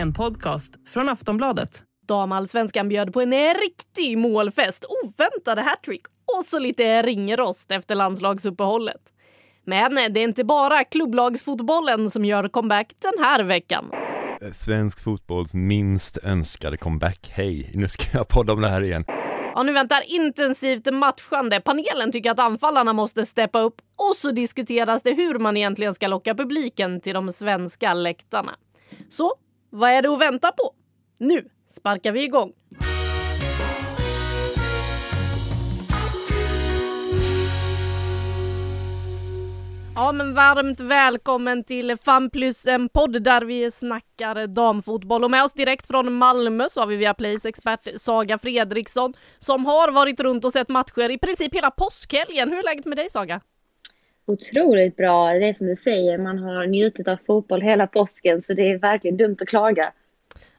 En podcast från Aftonbladet. Damallsvenskan bjöd på en riktig målfest, oväntade hattrick och så lite ringrost efter landslagsuppehållet. Men det är inte bara klubblagsfotbollen som gör comeback den här veckan. Svensk fotbolls minst önskade comeback. Hej, nu ska jag podda om det här igen. Ja, nu väntar intensivt matchande. Panelen tycker att anfallarna måste steppa upp och så diskuteras det hur man egentligen ska locka publiken till de svenska läktarna. Så vad är det att vänta på? Nu sparkar vi igång! Ja, men varmt välkommen till Fan plus en podd där vi snackar damfotboll. Och med oss direkt från Malmö så har vi via Plays expert Saga Fredriksson som har varit runt och sett matcher i princip hela påskhelgen. Hur är läget med dig Saga? Otroligt bra. Det är som du säger, man har njutit av fotboll hela påsken så det är verkligen dumt att klaga.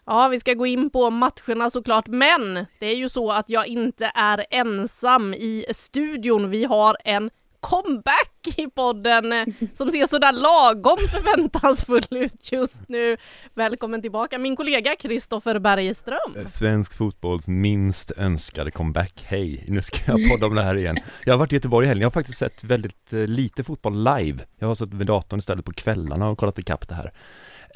Ja, vi ska gå in på matcherna såklart, men det är ju så att jag inte är ensam i studion. Vi har en comeback i podden eh, som ser sådär lagom förväntansfull ut just nu. Välkommen tillbaka min kollega Kristoffer Bergström. Eh, svensk fotbolls minst önskade comeback. Hej, nu ska jag podda om det här igen. Jag har varit i Göteborg i helgen. Jag har faktiskt sett väldigt eh, lite fotboll live. Jag har suttit vid datorn istället på kvällarna och kollat ikapp det här.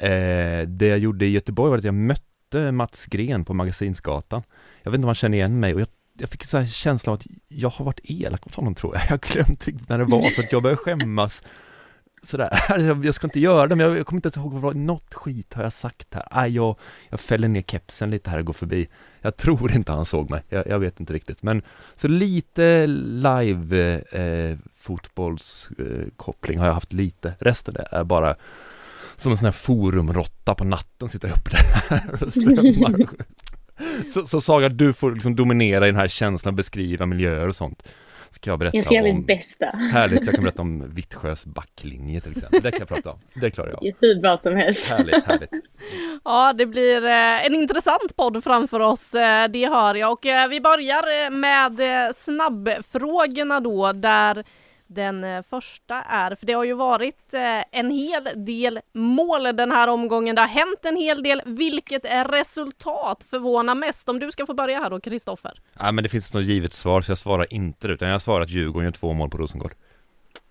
Eh, det jag gjorde i Göteborg var att jag mötte Mats Gren på Magasinsgatan. Jag vet inte om han känner igen mig och jag jag fick en känsla av att jag har varit elak mot honom tror jag. Jag glömde när det var så att jag började skämmas sådär, jag ska inte göra det, men jag, jag kommer inte ihåg vad, något skit har jag sagt här. Aj, jag, jag fäller ner kepsen lite här och går förbi. Jag tror inte han såg mig, jag, jag vet inte riktigt. Men så lite live eh, fotbollskoppling eh, har jag haft lite. Resten är bara som en sån här forumrotta på natten sitter uppe där och strömmar. Så, så Saga, du får liksom dominera i den här känslan, beskriva miljöer och sånt. Så kan jag berätta jag ska göra mitt bästa. Härligt, jag kan berätta om Vittsjös backlinje till exempel. Det kan jag prata om. Det klarar jag. Hur bra som helst. Härligt, härligt. Ja, det blir eh, en intressant podd framför oss, eh, det hör jag. Och eh, vi börjar med snabbfrågorna då, där den eh, första är, för det har ju varit eh, en hel del mål den här omgången. Det har hänt en hel del. Vilket är resultat förvånar mest? Om du ska få börja här då, Kristoffer. Ja, men det finns något givet svar, så jag svarar inte utan jag svarar att Djurgården gör två mål på Rosengård.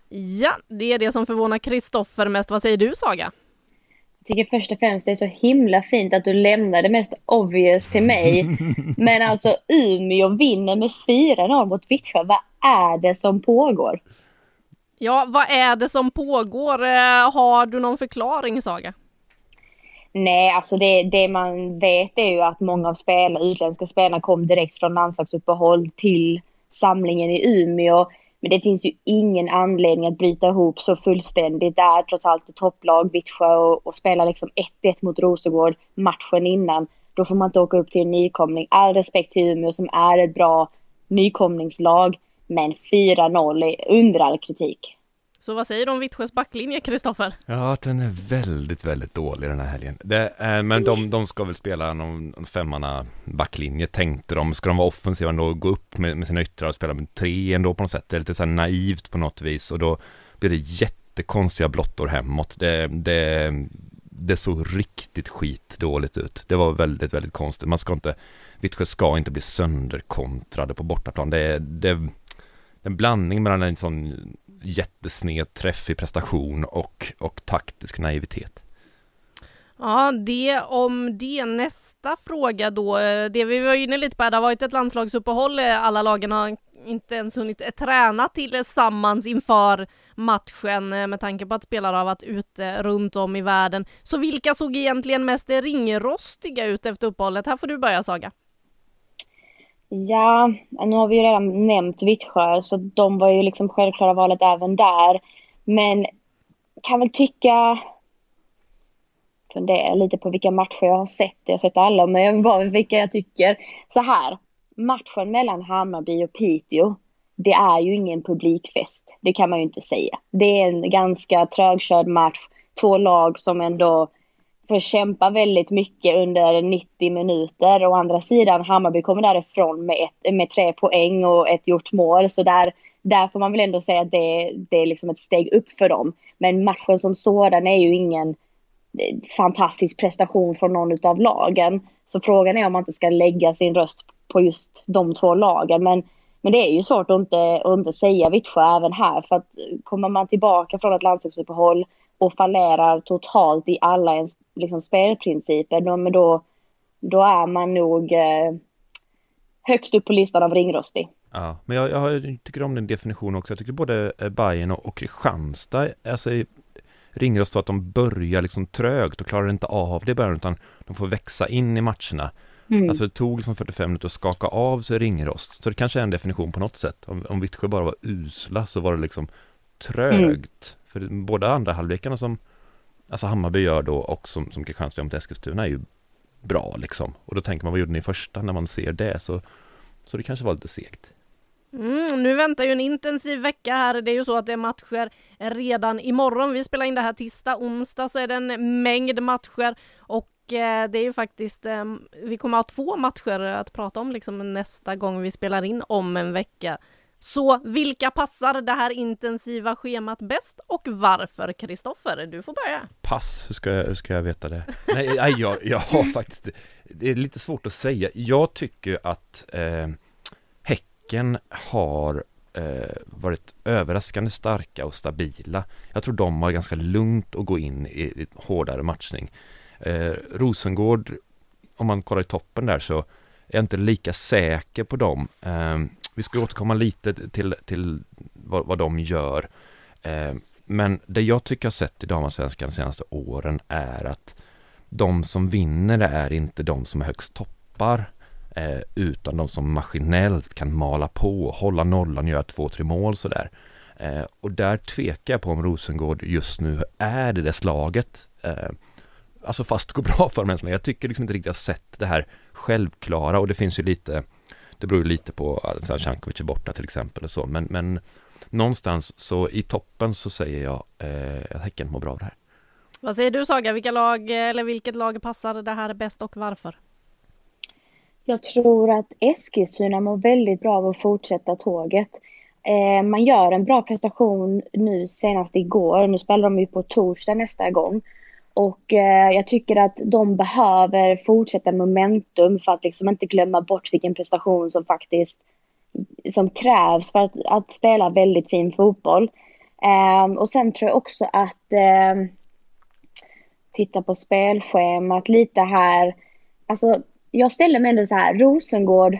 Ja, det är det som förvånar Kristoffer mest. Vad säger du, Saga? Jag tycker först och främst det är så himla fint att du lämnar det mest obvious till mig. Men alltså Umeå vinner med 4-0 mot Vittsjö. Vad är det som pågår? Ja, vad är det som pågår? Eh, har du någon förklaring, Saga? Nej, alltså det, det man vet är ju att många av spelarna, utländska spelarna kom direkt från landslagsuppehåll till samlingen i Umeå. Men det finns ju ingen anledning att bryta ihop så fullständigt. Det är trots allt ett topplag, Vittsjö, och, och spela liksom 1-1 mot Rosengård matchen innan. Då får man inte åka upp till en nykomling. All respekt till Umeå som är ett bra nykomlingslag. Men 4-0 är under all kritik. Så vad säger du om Vittsjös backlinje, Kristoffer? Ja, den är väldigt, väldigt dålig den här helgen. Det, eh, men de, de ska väl spela någon, någon femmanna backlinje, tänkte de. Ska de vara offensiva ändå, gå upp med, med sina yttrar och spela med tre ändå på något sätt. Det är lite så här naivt på något vis och då blir det jättekonstiga blottor hemåt. Det, det, det såg riktigt skitdåligt ut. Det var väldigt, väldigt konstigt. Man ska inte, Vittsjö ska inte bli sönderkontrade på bortaplan. Det, det en blandning mellan en sån jättesned träffig prestation och, och taktisk naivitet. Ja, det om det. Nästa fråga då. Eh, det vi var inne lite på, det har varit ett landslagsuppehåll. Eh, alla lagen har inte ens hunnit eh, träna tillsammans inför matchen med tanke på att spelare har varit ute runt om i världen. Så vilka såg egentligen mest ringrostiga ut efter uppehållet? Här får du börja Saga. Ja, nu har vi ju redan nämnt Vittsjö så de var ju liksom självklara valet även där. Men kan väl tycka fundera lite på vilka matcher jag har sett. Jag har sett alla, men jag vill bara vilka jag tycker. Så här, matchen mellan Hammarby och Piteå, det är ju ingen publikfest. Det kan man ju inte säga. Det är en ganska trögkörd match. Två lag som ändå får kämpa väldigt mycket under 90 minuter. Å andra sidan, Hammarby kommer därifrån med, ett, med tre poäng och ett gjort mål. Så där, där får man väl ändå säga att det, det är liksom ett steg upp för dem. Men matchen som sådan är ju ingen eh, fantastisk prestation från någon av lagen. Så frågan är om man inte ska lägga sin röst på just de två lagen. Men, men det är ju svårt att inte, att inte säga Vittsjö även här. För att eh, kommer man tillbaka från ett landslagsuppehåll och fallerar totalt i alla ens liksom, spelprinciper, då, men då, då är man nog eh, högst upp på listan av ringrostig. Ja, men jag, jag tycker om den definitionen också. Jag tycker både eh, Bayern och, och Kristianstad, alltså Ringrost för att de börjar liksom trögt och klarar inte av det i början utan de får växa in i matcherna. Mm. Alltså det tog liksom 45 minuter att skaka av sig ringrost. Så det kanske är en definition på något sätt. Om, om Vittsjö bara var usla så var det liksom trögt. Mm. För båda andra halvlekarna som Alltså Hammarby gör då och som, som Kristianstad mot Eskilstuna är ju bra liksom. Och då tänker man vad gjorde ni i första när man ser det så Så det kanske var lite segt. Mm, nu väntar ju en intensiv vecka här. Det är ju så att det är matcher redan imorgon. Vi spelar in det här tisdag, onsdag så är det en mängd matcher och eh, det är ju faktiskt, eh, vi kommer ha två matcher att prata om liksom nästa gång vi spelar in om en vecka. Så vilka passar det här intensiva schemat bäst och varför? Kristoffer, du får börja. Pass, hur ska jag, hur ska jag veta det? Nej, nej jag, jag har faktiskt, det är lite svårt att säga. Jag tycker att eh, Häcken har eh, varit överraskande starka och stabila. Jag tror de har ganska lugnt att gå in i, i hårdare matchning. Eh, Rosengård, om man kollar i toppen där så är jag inte lika säker på dem. Ehm, vi ska återkomma lite till, till vad, vad de gör. Eh, men det jag tycker jag sett i damallsvenskan de senaste åren är att de som vinner är inte de som är högst toppar eh, utan de som maskinellt kan mala på, hålla nollan, göra två, tre mål sådär. Eh, och där tvekar jag på om Rosengård just nu är det där slaget. Eh, alltså fast det går bra för dem Jag tycker liksom inte riktigt jag har sett det här självklara och det finns ju lite det beror ju lite på att Cankovic är borta till exempel och så men, men någonstans så i toppen så säger jag eh, att Häcken mår bra av det här. Vad säger du Saga, vilka lag eller vilket lag passar det här bäst och varför? Jag tror att Eskilstuna mår väldigt bra av att fortsätta tåget. Eh, man gör en bra prestation nu senast igår. Nu spelar de ju på torsdag nästa gång. Och eh, jag tycker att de behöver fortsätta momentum för att liksom inte glömma bort vilken prestation som faktiskt som krävs för att, att spela väldigt fin fotboll. Eh, och sen tror jag också att eh, titta på spelschemat lite här. Alltså jag ställer mig ändå så här, Rosengård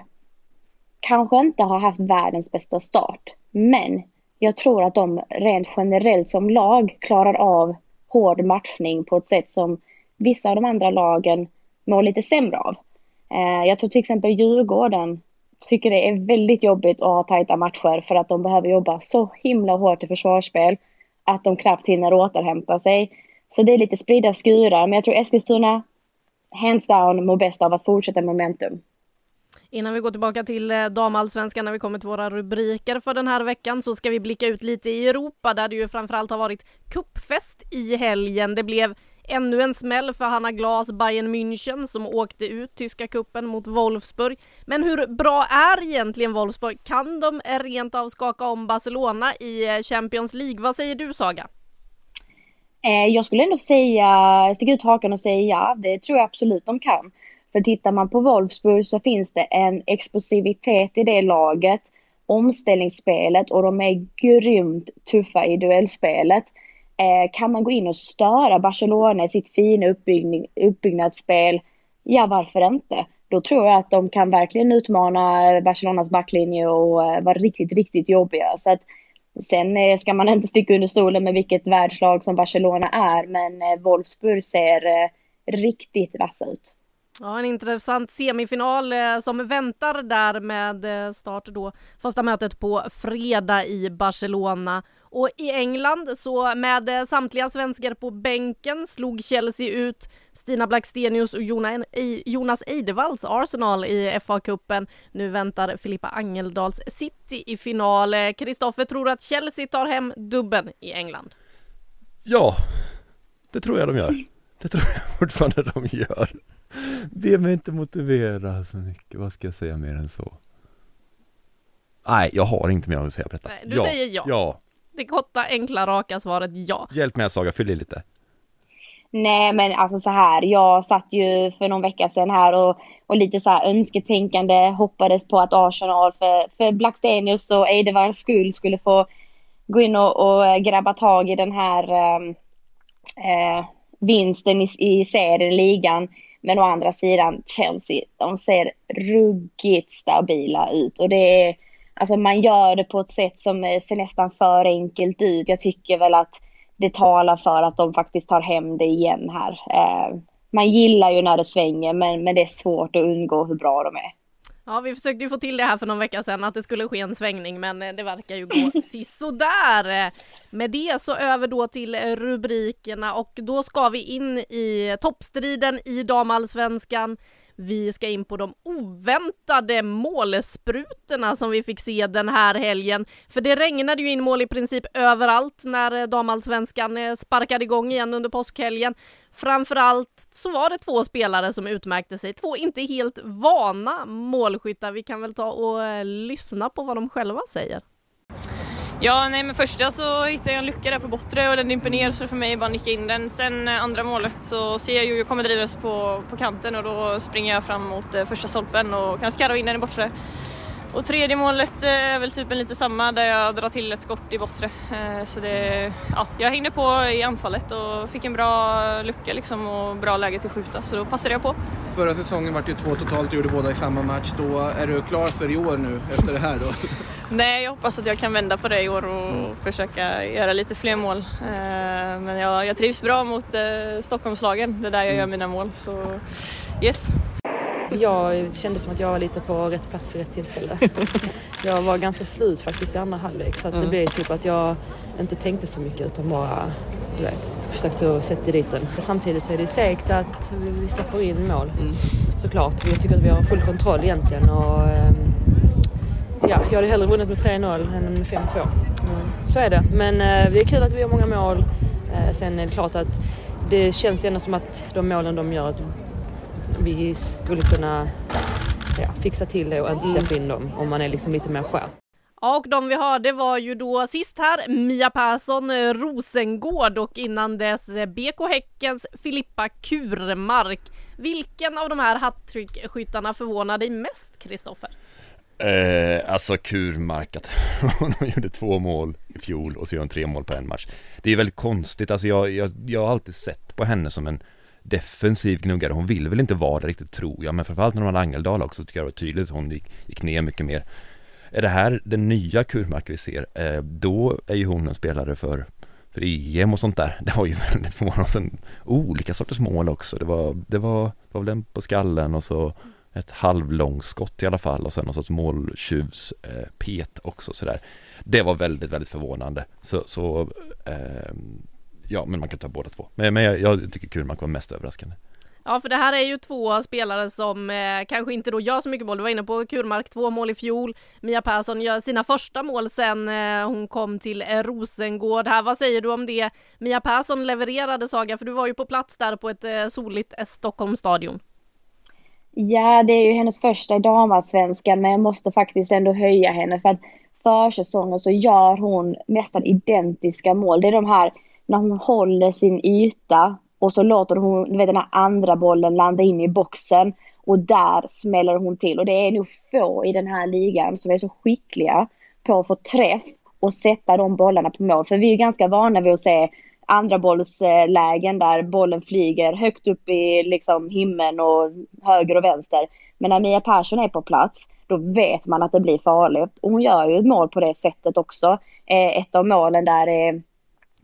kanske inte har haft världens bästa start, men jag tror att de rent generellt som lag klarar av hård matchning på ett sätt som vissa av de andra lagen mår lite sämre av. Eh, jag tror till exempel Djurgården tycker det är väldigt jobbigt att ha tajta matcher för att de behöver jobba så himla hårt i försvarsspel att de knappt hinner återhämta sig. Så det är lite spridda skurar, men jag tror Eskilstuna hands down mår bäst av att fortsätta momentum. Innan vi går tillbaka till eh, damallsvenskan när vi kommer till våra rubriker för den här veckan så ska vi blicka ut lite i Europa där det ju framförallt har varit kuppfest i helgen. Det blev ännu en smäll för Hanna Glas Bayern München som åkte ut tyska kuppen mot Wolfsburg. Men hur bra är egentligen Wolfsburg? Kan de rent av skaka om Barcelona i eh, Champions League? Vad säger du Saga? Eh, jag skulle ändå säga, sticka ut hakan och säga ja, det tror jag absolut de kan. För tittar man på Wolfsburg så finns det en explosivitet i det laget, omställningsspelet och de är grymt tuffa i duellspelet. Eh, kan man gå in och störa Barcelona i sitt fina uppbygg uppbyggnadsspel, ja varför inte? Då tror jag att de kan verkligen utmana Barcelonas backlinje och eh, vara riktigt, riktigt jobbiga. Så att Sen eh, ska man inte sticka under stolen med vilket världslag som Barcelona är, men eh, Wolfsburg ser eh, riktigt vassa ut. Ja, en intressant semifinal eh, som väntar där med eh, start då första mötet på fredag i Barcelona. Och i England så med eh, samtliga svenskar på bänken slog Chelsea ut Stina Blackstenius och Jonas Eidevalls Arsenal i FA-cupen. Nu väntar Filippa Angeldals City i final. Eh, Kristoffer, tror du att Chelsea tar hem dubben i England? Ja, det tror jag de gör. Det tror jag fortfarande de gör. Be mig inte motivera så mycket, vad ska jag säga mer än så? Nej, jag har inte mer att säga på detta. Nej, du ja. säger ja. Ja. Det korta, enkla, raka svaret ja. Hjälp mig Saga, fyll i lite. Nej men alltså så här, jag satt ju för någon vecka sedan här och, och lite så här önsketänkande hoppades på att Arsenal för, för Blackstenius och Eidevalls skull skulle få gå in och, och grabba tag i den här um, eh, vinsten i, i serien, ligan. Men å andra sidan, Chelsea, de ser ruggigt stabila ut och det är, alltså man gör det på ett sätt som eh, ser nästan för enkelt ut. Jag tycker väl att det talar för att de faktiskt tar hem det igen här. Eh, man gillar ju när det svänger, men, men det är svårt att undgå hur bra de är. Ja, vi försökte ju få till det här för någon vecka sedan att det skulle ske en svängning, men eh, det verkar ju gå sisådär. Med det så över då till rubrikerna och då ska vi in i toppstriden i damallsvenskan. Vi ska in på de oväntade målsprutorna som vi fick se den här helgen. För det regnade ju in mål i princip överallt när damallsvenskan eh, sparkade igång igen under påskhelgen. Framförallt så var det två spelare som utmärkte sig, två inte helt vana målskyttar. Vi kan väl ta och eh, lyssna på vad de själva säger. Ja, nej men första så hittade jag en lucka där på bortre och den dimper ner så för mig bara nicka in den. Sen eh, andra målet så ser jag ju, jag kommer drivas på, på kanten och då springer jag fram mot eh, första stolpen och kan skarva in den i bortre. Och tredje målet eh, är väl typ lite samma där jag drar till ett skott i bortre. Så det, ja, jag hängde på i anfallet och fick en bra lucka liksom och bra läge till att skjuta så då passade jag på. Förra säsongen var det ju två totalt, gjorde båda i samma match. Då är du klar för i år nu efter det här då? Nej, jag hoppas att jag kan vända på det i år och mm. försöka göra lite fler mål. Eh, men jag, jag trivs bra mot eh, Stockholmslagen, det är där jag gör mm. mina mål. Så yes. Jag kände som att jag var lite på rätt plats vid rätt tillfälle. jag var ganska slut faktiskt i andra halvlek så att det mm. blev typ att jag inte tänkte så mycket utan bara du vet, försökte sätta dit den. Samtidigt så är det segt att vi släpper in mål mm. såklart. Jag tycker att vi har full kontroll egentligen och ehm, ja, jag hade hellre vunnit med 3-0 än med 5-2. Mm. Så är det. Men eh, det är kul att vi har många mål. Eh, sen är det klart att det känns ändå som att de målen de gör vi skulle kunna ja, fixa till det och inte släppa in dem om man är liksom lite mer skärpt. Ja, och de vi hörde var ju då sist här Mia Persson Rosengård och innan dess BK Häckens Filippa Kurmark. Vilken av de här hattrick-skyttarna förvånar dig mest, Kristoffer? Eh, alltså Kurmark, att hon gjorde två mål i fjol och så gör hon tre mål på en match. Det är väldigt konstigt, alltså jag, jag, jag har alltid sett på henne som en defensiv gnuggare. Hon vill väl inte vara det riktigt tror jag, men framförallt när hon hade Angeldal också tycker jag det var tydligt att hon gick, gick ner mycket mer. Är det här den nya Kurmark vi ser, eh, då är ju hon en spelare för för EM och sånt där. Det var ju väldigt förvånande. Olika sorters mål också. Det var, det var, det var väl en på skallen och så ett halvlångskott i alla fall och sen någon sorts måltjuvspet eh, också sådär. Det var väldigt, väldigt förvånande. Så, så eh, ja, men man kan ta båda två. Men, men jag, jag tycker Kurmark var mest överraskande. Ja, för det här är ju två spelare som eh, kanske inte då gör så mycket mål. Du var inne på Kurmark, två mål i fjol. Mia Persson gör sina första mål sen eh, hon kom till eh, Rosengård. Här, vad säger du om det? Mia Persson levererade Saga, för du var ju på plats där på ett eh, soligt eh, Stockholmsstadion. Ja, det är ju hennes första i damallsvenskan, men jag måste faktiskt ändå höja henne för att försäsongen så gör hon nästan identiska mål. Det är de här när hon håller sin yta och så låter hon du vet, den här andra bollen landa in i boxen och där smäller hon till. Och det är nog få i den här ligan som är så skickliga på att få träff och sätta de bollarna på mål. För vi är ganska vana vid att se andra bollslägen där bollen flyger högt upp i liksom himlen och höger och vänster. Men när Mia Persson är på plats, då vet man att det blir farligt. Och hon gör ju ett mål på det sättet också. Eh, ett av målen där är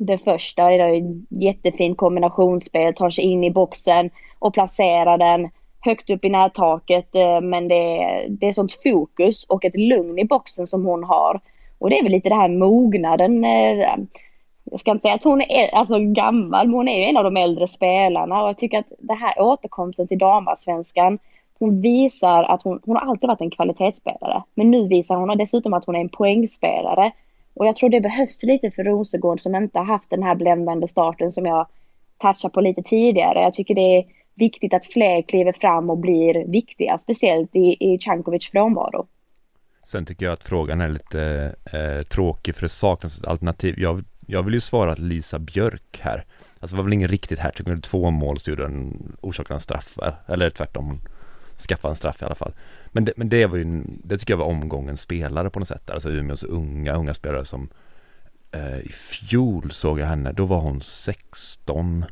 det första, det är jättefint kombinationsspel, tar sig in i boxen och placerar den högt upp i nättaket eh, men det är, det är sånt fokus och ett lugn i boxen som hon har. Och det är väl lite det här mognaden. Eh, jag ska inte säga att hon är alltså gammal, men hon är ju en av de äldre spelarna och jag tycker att det här återkomsten till damallsvenskan hon visar att hon, hon har alltid varit en kvalitetsspelare. Men nu visar hon dessutom att hon är en poängspelare. Och jag tror det behövs lite för Rosengård som inte har haft den här bländande starten som jag touchade på lite tidigare. Jag tycker det är viktigt att fler kliver fram och blir viktiga, speciellt i, i Cankovics frånvaro. Sen tycker jag att frågan är lite eh, tråkig för det saknas ett alternativ. Jag, jag vill ju svara Lisa Björk här. Alltså det var väl ingen riktigt här, men två mål så gjorde den orsakade en straff, eller tvärtom skaffa en straff i alla fall. Men det, men det var ju, det tycker jag var omgångens spelare på något sätt. Alltså Umeås unga, unga spelare som eh, i fjol såg jag henne, då var hon 16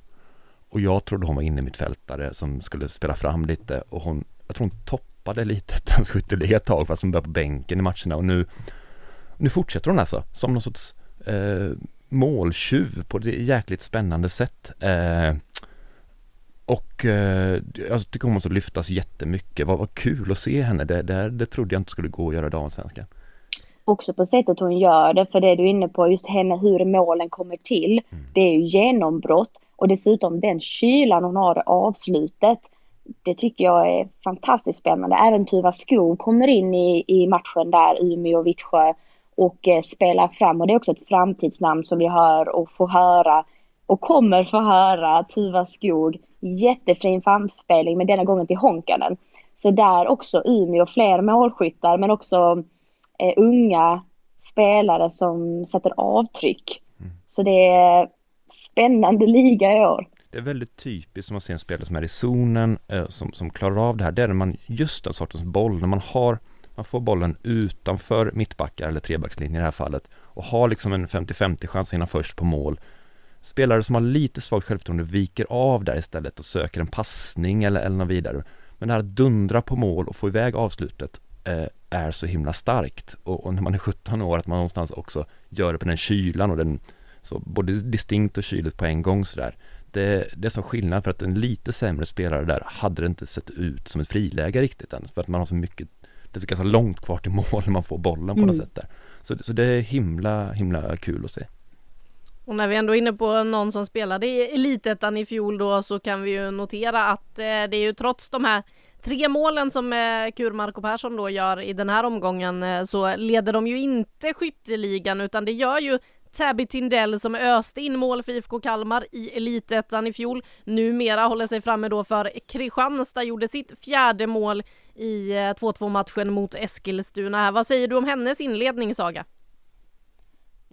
och jag trodde hon var inne mittfältare som skulle spela fram lite och hon, jag tror hon toppade lite hennes skytteliga ett tag fast hon började på bänken i matcherna och nu, nu fortsätter hon alltså som någon sorts eh, måltjuv på det jäkligt spännande sätt. Eh, och eh, jag tycker hon måste lyftas jättemycket. Vad, vad kul att se henne. Det, det, det trodde jag inte skulle gå att göra damsvenskan. Också på sättet hon gör det, för det du är inne på, just henne, hur målen kommer till. Mm. Det är ju genombrott och dessutom den kylan hon har i avslutet. Det tycker jag är fantastiskt spännande. Även Tuva Skog kommer in i, i matchen där, Umeå och Vittsjö och eh, spelar fram och det är också ett framtidsnamn som vi hör och får höra och kommer få höra Tuva Skog jättefin framspelning men denna gången till Honkanen. Så där också Umeå, fler målskyttar men också eh, unga spelare som sätter avtryck. Mm. Så det är spännande liga i år. Det är väldigt typiskt som man ser en spelare som är i zonen, eh, som, som klarar av det här. Det är när man, just den sortens boll, när man har man får bollen utanför mittbackar eller trebackslinjen i det här fallet och har liksom en 50-50 chans att hinna först på mål Spelare som har lite svagt självförtroende viker av där istället och söker en passning eller, eller något vidare. Men det här att dundra på mål och få iväg avslutet eh, är så himla starkt. Och, och, när man är 17 år att man någonstans också gör det på den kylan och den så både distinkt och kyligt på en gång sådär. Det, det är som skillnad för att en lite sämre spelare där hade det inte sett ut som ett friläge riktigt än. För att man har så mycket, det är så ganska långt kvar till mål när man får bollen på mm. något sätt där. Så, så det är himla, himla kul att se. Och när vi ändå är inne på någon som spelade i Elitettan i fjol då så kan vi ju notera att eh, det är ju trots de här tre målen som eh, Marco Persson då gör i den här omgången eh, så leder de ju inte skytteligan utan det gör ju Tabby Tindell som öste in mål för IFK Kalmar i Elitettan i fjol. Numera håller sig framme då för Kristianstad, gjorde sitt fjärde mål i eh, 2-2 matchen mot Eskilstuna. Vad säger du om hennes inledning Saga?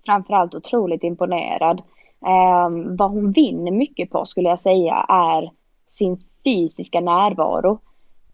Framförallt otroligt imponerad. Eh, vad hon vinner mycket på skulle jag säga är sin fysiska närvaro.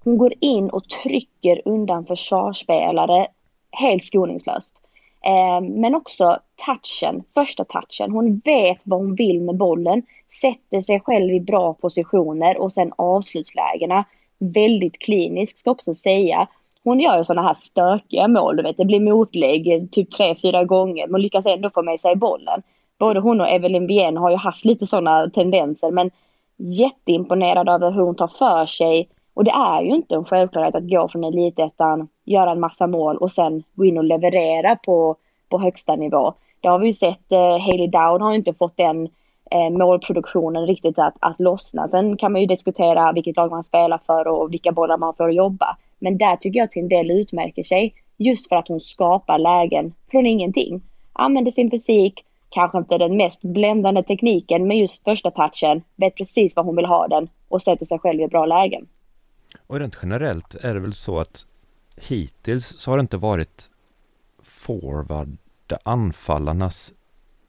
Hon går in och trycker undan försvarsspelare helt skoningslöst. Eh, men också touchen, första touchen. Hon vet vad hon vill med bollen, sätter sig själv i bra positioner och sen avslutslägena. Väldigt kliniskt ska också säga hon gör ju sådana här stökiga mål, du vet, det blir motlägg typ tre, fyra gånger, men lyckas ändå få med sig bollen. Både hon och Evelyn Bien har ju haft lite sådana tendenser, men jätteimponerad över hur hon tar för sig. Och det är ju inte en självklarhet att gå från elitettan, göra en massa mål och sen gå in och leverera på, på högsta nivå. Det har vi ju sett, eh, Hailey Down har ju inte fått den eh, målproduktionen riktigt att, att lossna. Sen kan man ju diskutera vilket lag man spelar för och vilka bollar man får jobba. Men där tycker jag att Sindell utmärker sig just för att hon skapar lägen från ingenting. Använder sin fysik, kanske inte den mest bländande tekniken, men just första touchen, vet precis vad hon vill ha den och sätter sig själv i bra lägen. Och rent generellt är det väl så att hittills så har det inte varit forward anfallarnas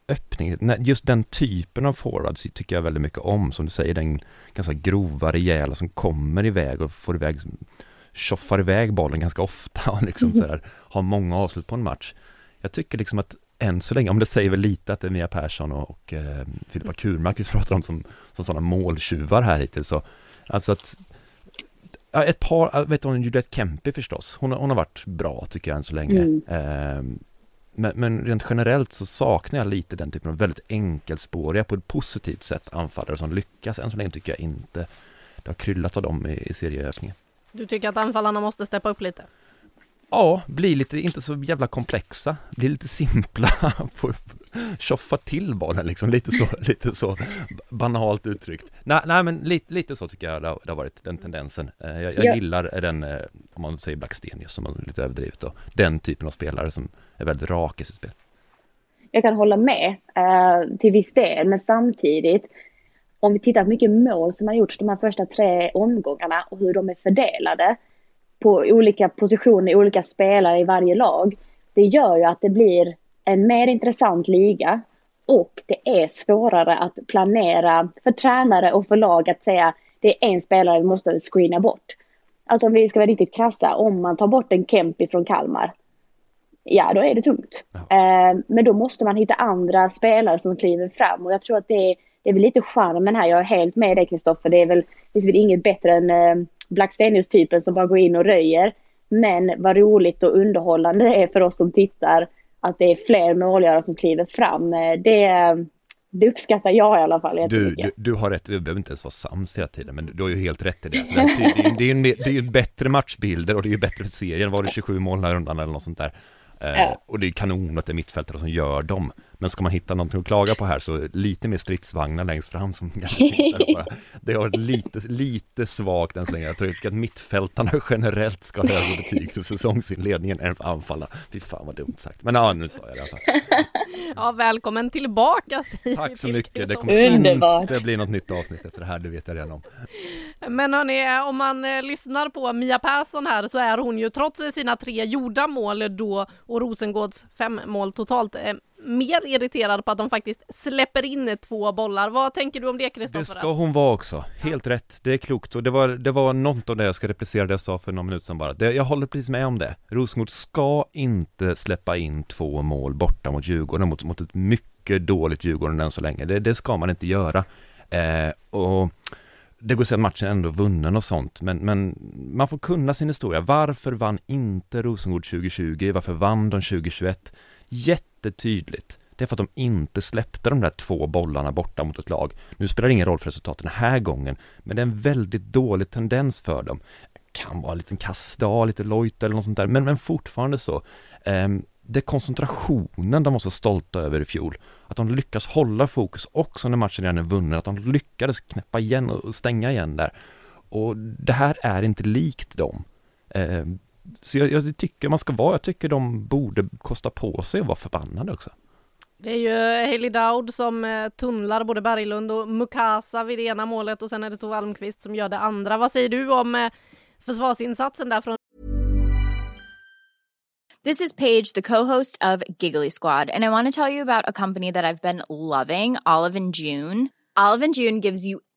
öppning, just den typen av forwards tycker jag väldigt mycket om, som du säger, den ganska grova, rejäla som kommer iväg och får iväg tjoffar iväg bollen ganska ofta och liksom mm. sådär, har många avslut på en match. Jag tycker liksom att än så länge, om det säger väl lite att det är Mia Persson och, och eh, Filippa Kurmark vi pratar om som, som sådana måltjuvar här hittills. Så, alltså att ja, ett par, vet hon, Judith Kempe förstås, hon, hon har varit bra tycker jag än så länge. Mm. Eh, men, men, rent generellt så saknar jag lite den typen av väldigt enkelspåriga på ett positivt sätt anfallare som lyckas. Än så länge tycker jag inte det har kryllat av dem i, i serieökningen. Du tycker att anfallarna måste steppa upp lite? Ja, bli lite, inte så jävla komplexa, bli lite simpla, tjoffa till bollen liksom, lite så, lite så banalt uttryckt. Nej, nej men lite, lite så tycker jag det har, det har varit, den tendensen. Eh, jag, jag Ja. gillar den, eh, om man säger Blackstenius som är lite överdrivet då, den typen av spelare som är väldigt rak i sitt spel. jag kan hålla med eh, till viss del, men samtidigt om vi tittar på mycket mål som har gjorts de här första tre omgångarna och hur de är fördelade på olika positioner, olika spelare i varje lag. Det gör ju att det blir en mer intressant liga och det är svårare att planera för tränare och för lag att säga det är en spelare vi måste screena bort. Alltså om vi ska vara riktigt krassa, om man tar bort en Kempi från Kalmar, ja då är det tungt. Eh, men då måste man hitta andra spelare som kliver fram och jag tror att det är, det är väl lite charmen här. Jag är helt med dig Kristoffer. Det är väl, finns väl inget bättre än eh, Blackstenius-typen som bara går in och röjer. Men vad roligt och underhållande det är för oss som tittar att det är fler målgörare som kliver fram. Eh, Det, det uppskattar jag i alla fall Du, du, du har rätt, vi behöver inte ens vara sams hela tiden, men du har ju helt rätt i det. Så det, är, det, är, det, är, det är ju bättre matchbilder och det är ju bättre för serien. Var det 27 mål den här rundan eller något sånt där? Eh, Ja. Och det är kanon att det är mittfältare som gör dem. Men ska man hitta någonting att klaga på här så lite mer stridsvagnar längst fram som. Det har varit lite, lite svagt än så länge. Jag tycker att mittfältarna generellt ska ha högre betyg för säsongsinledningen än för anfalla. Fy fan vad dumt sagt. Men ja, nu sa jag det i alla fall. Ja, välkommen tillbaka säger Tack så mycket. Det kommer Underbart. inte bli något nytt avsnitt efter det här, det vet jag redan om. Men hörni, om man eh, lyssnar på Mia Persson här så är hon ju trots sina tre gjorda mål då och Rosengårds fem mål totalt eh, mer irriterad på att de faktiskt släpper in två bollar. Vad tänker du om det Det Kristoffer? ska hon vara också, helt rätt, det är klokt och det var, det var något av det jag ska replicera det jag sa för någon minut sedan bara det, Jag håller precis med om det Rosengård ska inte släppa in två mål borta mot Djurgården, mot, mot ett mycket dåligt Djurgården än så länge Det, det ska man inte göra eh, Och det går att säga att matchen ändå vunnen och sånt, men, men man får kunna sin historia. Varför vann inte Rosengård 2020? Varför vann de 2021? Jättetydligt. Det är för att de inte släppte de där två bollarna borta mot ett lag. Nu spelar det ingen roll för resultatet den här gången, men det är en väldigt dålig tendens för dem. Kan vara en liten kastdag, lite lojt eller något sånt där, men, men fortfarande så. Ehm, det är koncentrationen de var så stolta över i fjol. Att de lyckas hålla fokus också när matchen redan är vunnen, att de lyckades knäppa igen och stänga igen där. Och det här är inte likt dem. Ehm, så jag, jag tycker man ska vara, jag tycker de borde kosta på sig att vara förbannade också. Det är ju Hailey Dowd som eh, tunnlar både Berglund och Mukasa vid det ena målet och sen är det Tove Almqvist som gör det andra. Vad säger du om eh, försvarsinsatsen där från This is Paige, the co-host of Giggly Squad, and I want to tell you about a company that I've been loving, Olive and June. Olive and June gives you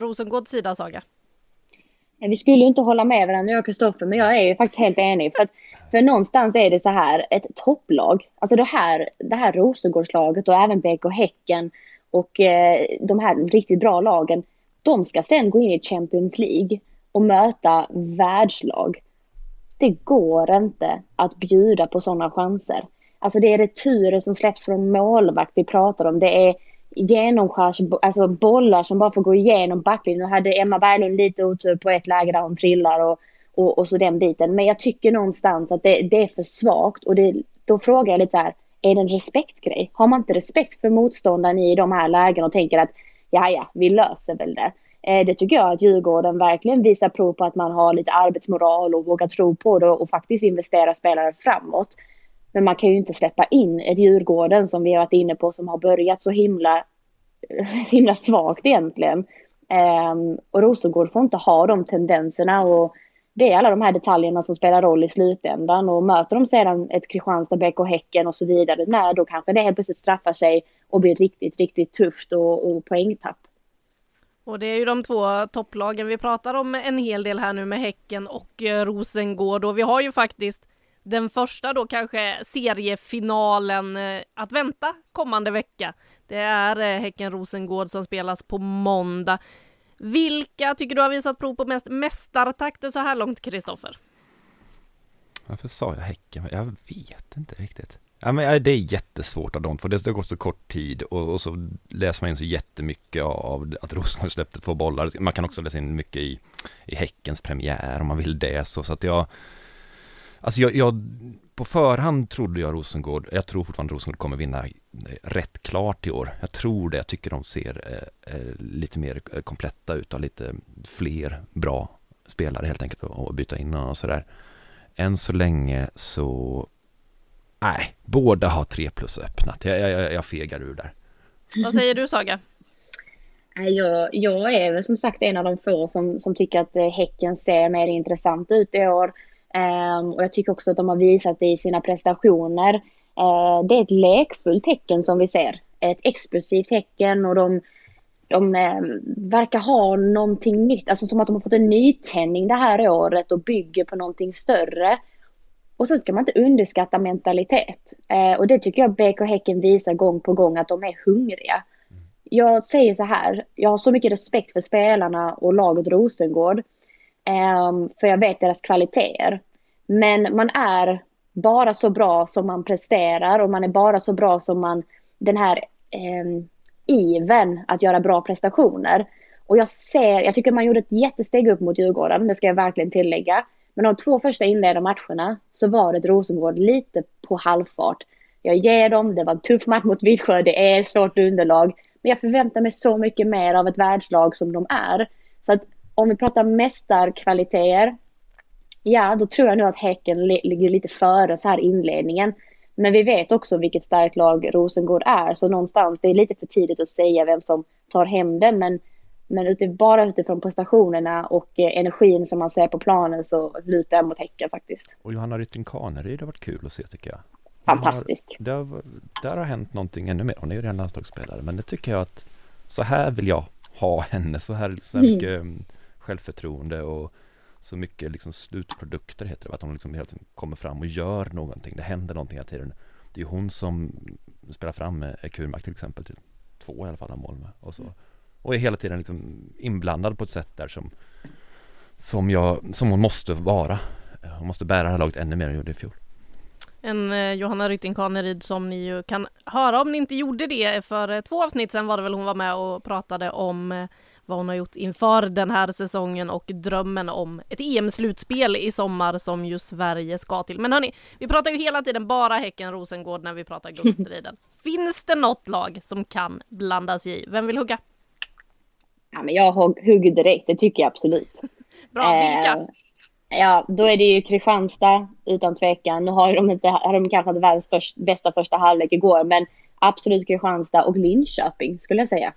Rosengårds sida, Saga? Nej, Vi skulle ju inte hålla med varandra jag och Kristoffer, men jag är ju faktiskt helt enig. För, att, för någonstans är det så här, ett topplag, alltså det här, det här Rosengårdslaget och även BK Häcken och eh, de här riktigt bra lagen, de ska sen gå in i Champions League och möta världslag. Det går inte att bjuda på sådana chanser. Alltså det är returer som släpps från målvakt vi pratar om. Det är genomskärs, alltså bollar som bara får gå igenom backlinjen. Nu hade Emma Berglund lite otur på ett läge där hon trillar och, och, och så den biten. Men jag tycker någonstans att det, det är för svagt och det, då frågar jag lite så här, är det en respektgrej? Har man inte respekt för motståndaren i de här lägena och tänker att ja, ja, vi löser väl det. Eh, Det tycker jag att Djurgården verkligen visar prov på att man har lite arbetsmoral och vågar tro på det och faktiskt investera spelare framåt. Men man kan ju inte släppa in ett Djurgården som vi har varit inne på som har börjat så himla, så himla svagt egentligen. Um, och Rosengård får inte ha de tendenserna och det är alla de här detaljerna som spelar roll i slutändan och möter de sedan ett Kristianstad, BK Häcken och så vidare, nej då kanske det helt plötsligt straffar sig och blir riktigt, riktigt tufft och, och poängtapp. Och det är ju de två topplagen vi pratar om en hel del här nu med Häcken och eh, Rosengård och vi har ju faktiskt den första då kanske seriefinalen eh, att vänta kommande vecka. Det är eh, Häcken-Rosengård som spelas på måndag. Vilka tycker du har visat prov på mest mästartakter så här långt, Kristoffer? Varför sa jag Häcken? Jag vet inte riktigt. Ja, men det är jättesvårt av de två. det har gått så kort tid och, och, så läser man in så jättemycket av att Rosengård släppte två bollar. Man kan också läsa in mycket i, i Häckens premiär om man vill det så, så att jag Alltså jag, jag, på förhand trodde jag Rosengård, jag tror fortfarande Rosengård kommer vinna rätt klart i år. Jag tror det, jag tycker de ser eh, eh lite mer kompletta ut och lite fler bra spelare helt enkelt att byta in och sådär. Än så länge så, nej, båda har tre plus öppnat. Jag, jag, jag fegar ur där. Vad säger du Saga? Jag, jag är väl som sagt en av de få som, som tycker att eh, Häcken ser mer intressant ut i år. Um, och jag tycker också att de har visat det i sina prestationer. Uh, det är ett lekfullt tecken som vi ser. Ett explosivt tecken och de, de um, verkar ha någonting nytt. Alltså som att de har fått en nytändning det här året och bygger på någonting större. Och sen ska man inte underskatta mentalitet. Uh, och det tycker jag BK Häcken visar gång på gång att de är hungriga. Jag säger så här, jag har så mycket respekt för spelarna och laget Rosengård. Um, för jag vet deras kvaliteter. Men man är bara så bra som man presterar och man är bara så bra som man, den här um, iven att göra bra prestationer. Och jag ser, jag tycker man gjorde ett jättesteg upp mot Djurgården, det ska jag verkligen tillägga. Men de två första inledda matcherna så var det Rosengård lite på halvfart. Jag ger dem, det var en tuff match mot Vittsjö, det är ett svårt underlag. Men jag förväntar mig så mycket mer av ett världslag som de är. Så att om vi pratar mästarkvaliteter ja, då tror jag nog att Häcken ligger lite före så här inledningen. Men vi vet också vilket starkt lag Rosengård är, så någonstans, det är lite för tidigt att säga vem som tar hem den, men, men utifrån, bara utifrån prestationerna och eh, energin som man ser på planen så lutar jag mot Häcken faktiskt. Och Johanna Rytting Kaneryd har varit kul att se tycker jag. Fantastisk. Har, har, där har hänt någonting ännu mer. Hon är ju redan landslagsspelare, men det tycker jag att så här vill jag ha henne, så här, så här mycket mm självförtroende och så mycket liksom slutprodukter heter det, att hon liksom hela tiden kommer fram och gör någonting, det händer någonting hela tiden. Det är ju hon som spelar fram eh, med Kurmark till exempel till två i alla fall av mål med och så. Och är hela tiden liksom inblandad på ett sätt där som som jag, som hon måste vara. Eh, hon måste bära det här laget ännu mer än hon gjorde i fjol. En eh, Johanna Rytting Kaneryd som ni ju kan höra om ni inte gjorde det för eh, två avsnitt sen var det väl hon var med och pratade om eh, vad hon har gjort inför den här säsongen och drömmen om ett EM-slutspel i sommar som ju Sverige ska till. Men hörni, vi pratar ju hela tiden bara Häcken-Rosengård när vi pratar guldstriden. Finns det något lag som kan blanda sig i? Vem vill hugga? Ja, men jag hugger direkt, det tycker jag absolut. Bra, vilka? Eh, ja, då är det ju Kristianstad utan tvekan. Nu har de, inte, har de kanske inte världens först, bästa första halvlek igår, men absolut Kristianstad och Linköping skulle jag säga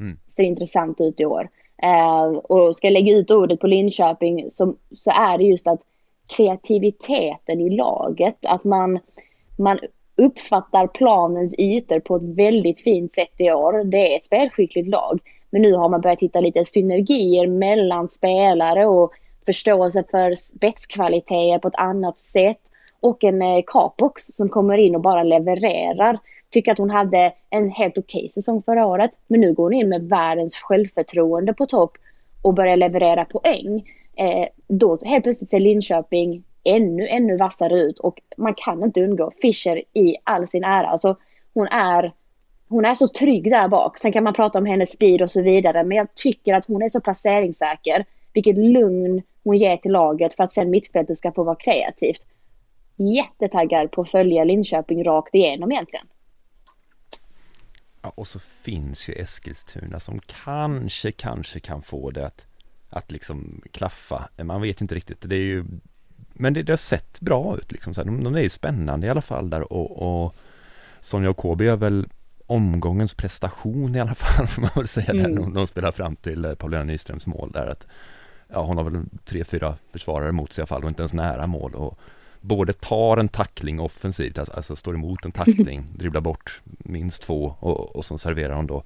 mm. ser intressant ut i år. Eh, och ska jag lägga ut ordet på Linköping så, så är det just att kreativiteten i laget, att man, man uppfattar planens ytor på ett väldigt fint sätt i år. Det är ett spelskickligt lag. Men nu har man börjat hitta lite synergier mellan spelare och förståelse för spetskvaliteter på ett annat sätt. Och en eh, Capox som kommer in och bara levererar tycker att hon hade en helt okej okay säsong förra året. Men nu går hon in med världens självförtroende på topp och börjar leverera poäng. Eh, då helt plötsligt ser Linköping ännu, ännu vassare ut och man kan inte undgå Fischer i all sin ära. Alltså, hon är hon är så trygg där bak. Sen kan man prata om hennes speed och så vidare, men jag tycker att hon är så placeringssäker. Vilket lugn hon ger till laget för att sen mittfältet ska få vara kreativt. Jättetaggad på att följa Linköping rakt igenom egentligen. Ja, och så finns ju Eskilstuna som kanske, kanske kan få det att, att liksom klaffa. Man vet inte riktigt. Det är ju, men det, det har sett bra ut liksom. Så här, de, de är ju spännande i alla fall där och, och Sonja och KB är väl omgångens prestation i alla fall får man väl säga mm. där de, de spelar fram till eh, Paulina Nyströms mål där att ja hon har väl tre, fyra försvarare mot sig i alla fall och inte ens nära mål och både tar en tackling offensivt, alltså, alltså står emot en tackling, dribblar bort minst två och, och så serverar hon då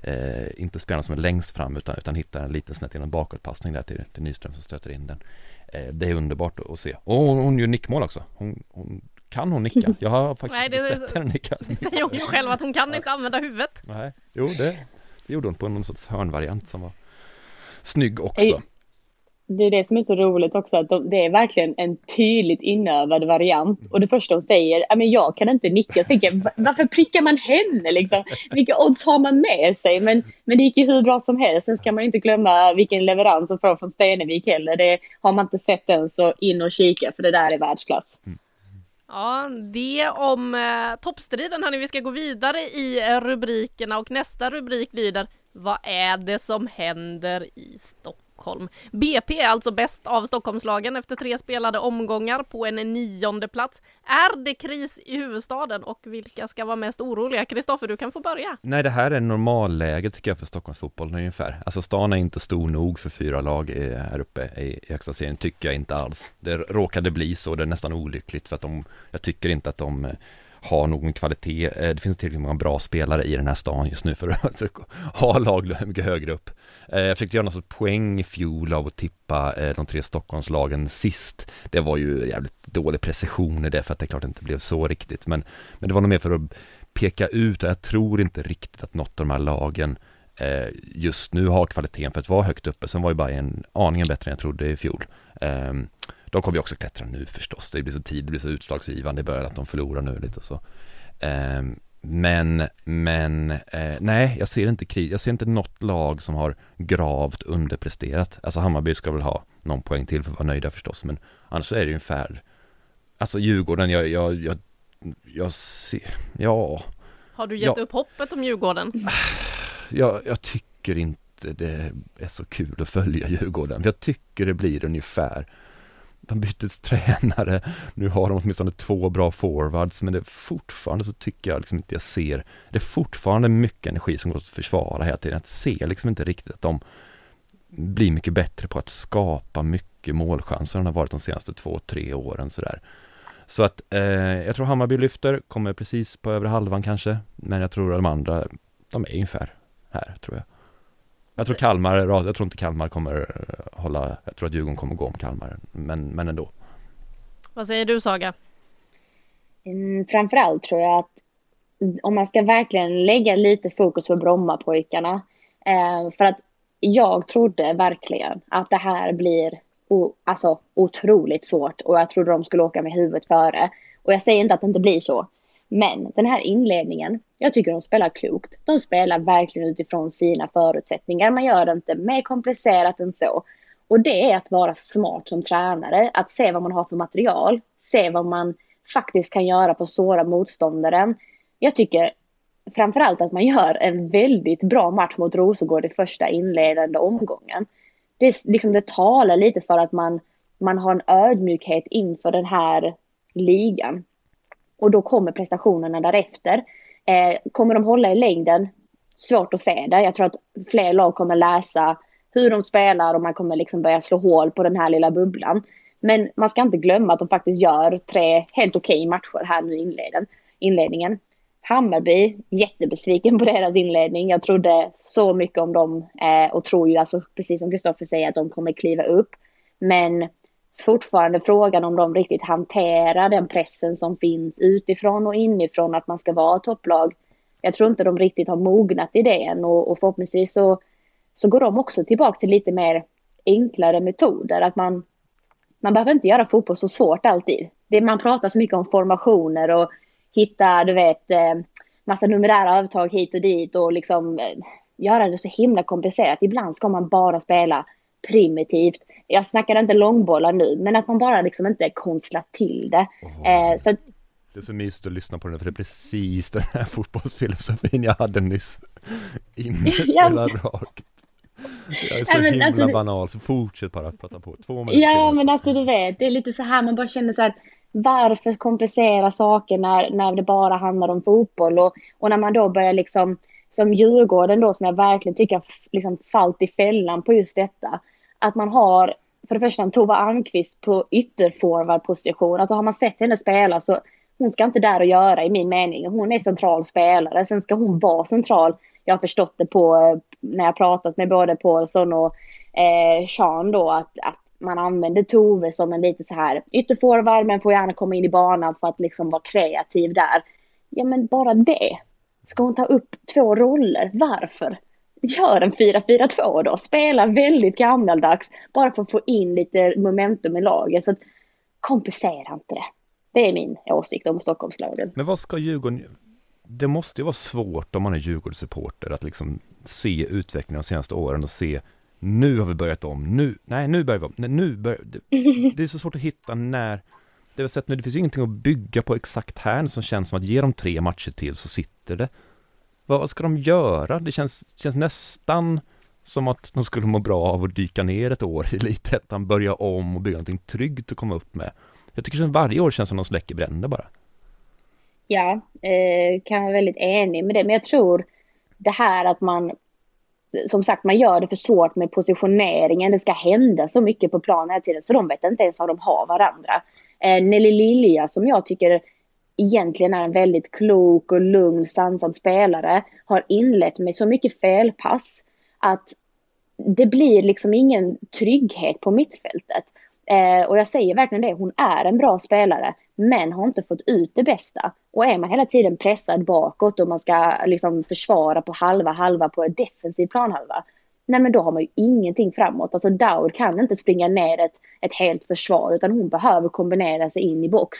eh, inte spelarna som är längst fram utan, utan hittar en liten snett genom bakåtpassning där till, till Nyström som stöter in den. Eh, det är underbart att se. Och hon, hon gör nickmål också. Hon, hon, kan hon nicka? Jag har faktiskt Nej, det, inte sett henne nicka. Det säger hon ju själv att hon kan inte använda huvudet. Nej, jo det, det gjorde hon på någon sorts hörnvariant som var snygg också det är det som är så roligt också, att de, det är verkligen en tydligt inövad variant. Och det första hon säger, men jag kan inte nicka. Jag tänker, varför prickar man henne liksom? Vilka odds har man med sig? Men, men det gick ju hur bra som helst. Sen ska man inte glömma vilken leverans hon får från Stenevik heller. Det har man inte sett än så in och kika, för det där är världsklass. Mm. Ja, det om eh, toppstriden hörni. Vi ska gå vidare i eh, rubrikerna och nästa rubrik lyder Vad är det som händer i Stockholm? Stockholm. BP är alltså bäst av Stockholmslagen efter tre spelade omgångar på en nionde plats. Är det kris i huvudstaden och vilka ska vara mest oroliga? Kristoffer, du kan få börja. Nej, det här är normalläget tycker jag för Stockholmsfotbollen ungefär. Alltså stan är inte stor nog för fyra lag här uppe i högsta serien, tycker jag inte alls. Det råkade bli så, det är nästan olyckligt för att de, jag tycker inte att de har någon kvalitet. Eh, det finns tillräckligt många bra spelare i den här stan just nu för att ha lag mycket högre upp. Eh, jag försökte göra någon sorts poäng i fjol av att tippa eh, de tre Stockholmslagen sist. Det var ju jävligt dålig precision i det för att det är klart det inte blev så riktigt. Men, men det var nog mer för att peka ut och jag tror inte riktigt att något av de här lagen just nu har kvaliteten för att vara högt uppe. Sen var ju bara en aningen bättre än jag trodde i fjol. Ehm, Ehm, de kommer ju också klättra nu förstås. Det blir så tid, det blir så utslagsgivande i början att de förlorar nu lite så. Eh, men, men, eh, nej, jag ser inte krig. Jag ser inte något lag som har gravt underpresterat. Alltså Hammarby ska väl ha någon poäng till för att vara nöjda förstås, men annars är det ju ungefär, alltså Djurgården, jag, jag, jag, jag ser, ja. Har du gett ja. upp hoppet om Djurgården? Jag, jag tycker inte det är så kul att följa Djurgården. Jag tycker det blir ungefär de bytte tränare, nu har de åtminstone två bra forwards, men det är fortfarande så tycker jag liksom inte jag ser, det är fortfarande mycket energi som går att försvara hela tiden. Jag ser liksom inte riktigt att de blir mycket bättre på att skapa mycket målchanser än de har varit de senaste två, tre åren sådär. Så att eh, jag tror Hammarby lyfter, kommer precis på över halvan kanske, men jag tror att de andra, de är ungefär här tror jag. Jag tror Kalmar, jag tror inte Kalmar kommer eh, hålla, jag tror att Djurgården kommer gå om Kalmar, men, men ändå. Vad säger du Saga? Mm, framförallt tror jag att om man ska verkligen lägga lite fokus på Brommapojkarna, eh, för att jag trodde verkligen att det här blir o, alltså, otroligt svårt och jag trodde de skulle åka med huvudet före. Och jag säger inte att det inte blir så, men den här inledningen, jag tycker de spelar klokt. De spelar verkligen utifrån sina förutsättningar. Man gör det inte mer komplicerat än så. Och det är att vara smart som tränare, att se vad man har för material, se vad man faktiskt kan göra på såra motståndaren. Jag tycker framförallt att man gör en väldigt bra match mot Rosengård i första inledande omgången. Det, liksom, det talar lite för att man, man har en ödmjukhet inför den här ligan. Och då kommer prestationerna därefter. Eh, kommer de hålla i längden? Svårt att se det. Jag tror att fler lag kommer läsa hur de spelar och man kommer liksom börja slå hål på den här lilla bubblan. Men man ska inte glömma att de faktiskt gör tre helt okej okay matcher här nu i inledningen. Hammarby, jättebesviken på deras inledning. Jag trodde så mycket om dem eh, och tror ju alltså precis som Kristoffer säger att de kommer kliva upp. Men fortfarande frågan om de riktigt hanterar den pressen som finns utifrån och inifrån att man ska vara topplag. Jag tror inte de riktigt har mognat i det än och, och förhoppningsvis så, så går de också tillbaka till lite mer enklare metoder. Att man, man behöver inte göra fotboll så svårt alltid. Det, man pratar så mycket om formationer och hitta, du vet, eh, massa numerära övertag hit och dit och liksom eh, göra det så himla komplicerat. Ibland ska man bara spela primitivt. Jag snackar inte långbollar nu, men att man bara liksom inte konstlar till det. Oh. Eh, så det är så mysigt att lyssna på den, för det är precis den här fotbollsfilosofin jag hade nyss. Inne spela rakt. Jag är så ja, men, himla alltså, banal, så fortsätt bara att prata på. Två minuter. Ja, men alltså du vet, det är lite så här, man bara känner så här, varför komplicera saker när, när det bara handlar om fotboll? Och, och när man då börjar liksom, som Djurgården då, som jag verkligen tycker har liksom fallit i fällan på just detta att man har för det första en Tova Almqvist på ytterforwardposition. Alltså har man sett henne spela så hon ska inte där och göra i min mening. Hon är central spelare. Sen ska hon vara central. Jag har förstått det på eh, när jag pratat med både Paulsson och eh, Sean då att, att man använder Tove som en lite så här ytterforward men får gärna komma in i banan för att liksom vara kreativ där. Ja men bara det. Ska hon ta upp två roller? Varför? Gör en 4-4-2 då. Spela väldigt gammaldags bara för att få in lite momentum i laget. Så att, kompensera inte det. Det är min åsikt om Stockholmslagen. Men vad ska Djurgården det måste ju vara svårt om man är Djurgårdssupporter att liksom se utvecklingen de senaste åren och se nu har vi börjat om, nu, nej nu börjar vi om, nej, nu börjar, det, det är så svårt att hitta när, det har sett nu, det finns ju ingenting att bygga på exakt här som känns som att ge dem tre matcher till så sitter det. Vad, vad ska de göra? Det känns, känns nästan som att de skulle må bra av att dyka ner ett år i Elitettan, börja om och bygga någonting tryggt att komma upp med. Jag tycker som varje år känns som de släcker bränder bara. Ja, eh, kan vara väldigt enig med det, men jag tror det här att man som sagt, man gör det för svårt med positioneringen. Det ska hända så mycket på planen hela tiden så de vet inte ens var de har varandra. Eh, Nelly Lilja som jag tycker egentligen är en väldigt klok och lugn, sansad spelare har inlett med så mycket felpass att det blir liksom ingen trygghet på mittfältet. Eh, och jag säger verkligen det, hon är en bra spelare men har inte fått ut det bästa. Och är man hela tiden pressad bakåt och man ska liksom försvara på halva halva på en defensiv planhalva. Nej men då har man ju ingenting framåt. Alltså Daur kan inte springa ner ett, ett helt försvar utan hon behöver kombinera sig in i box.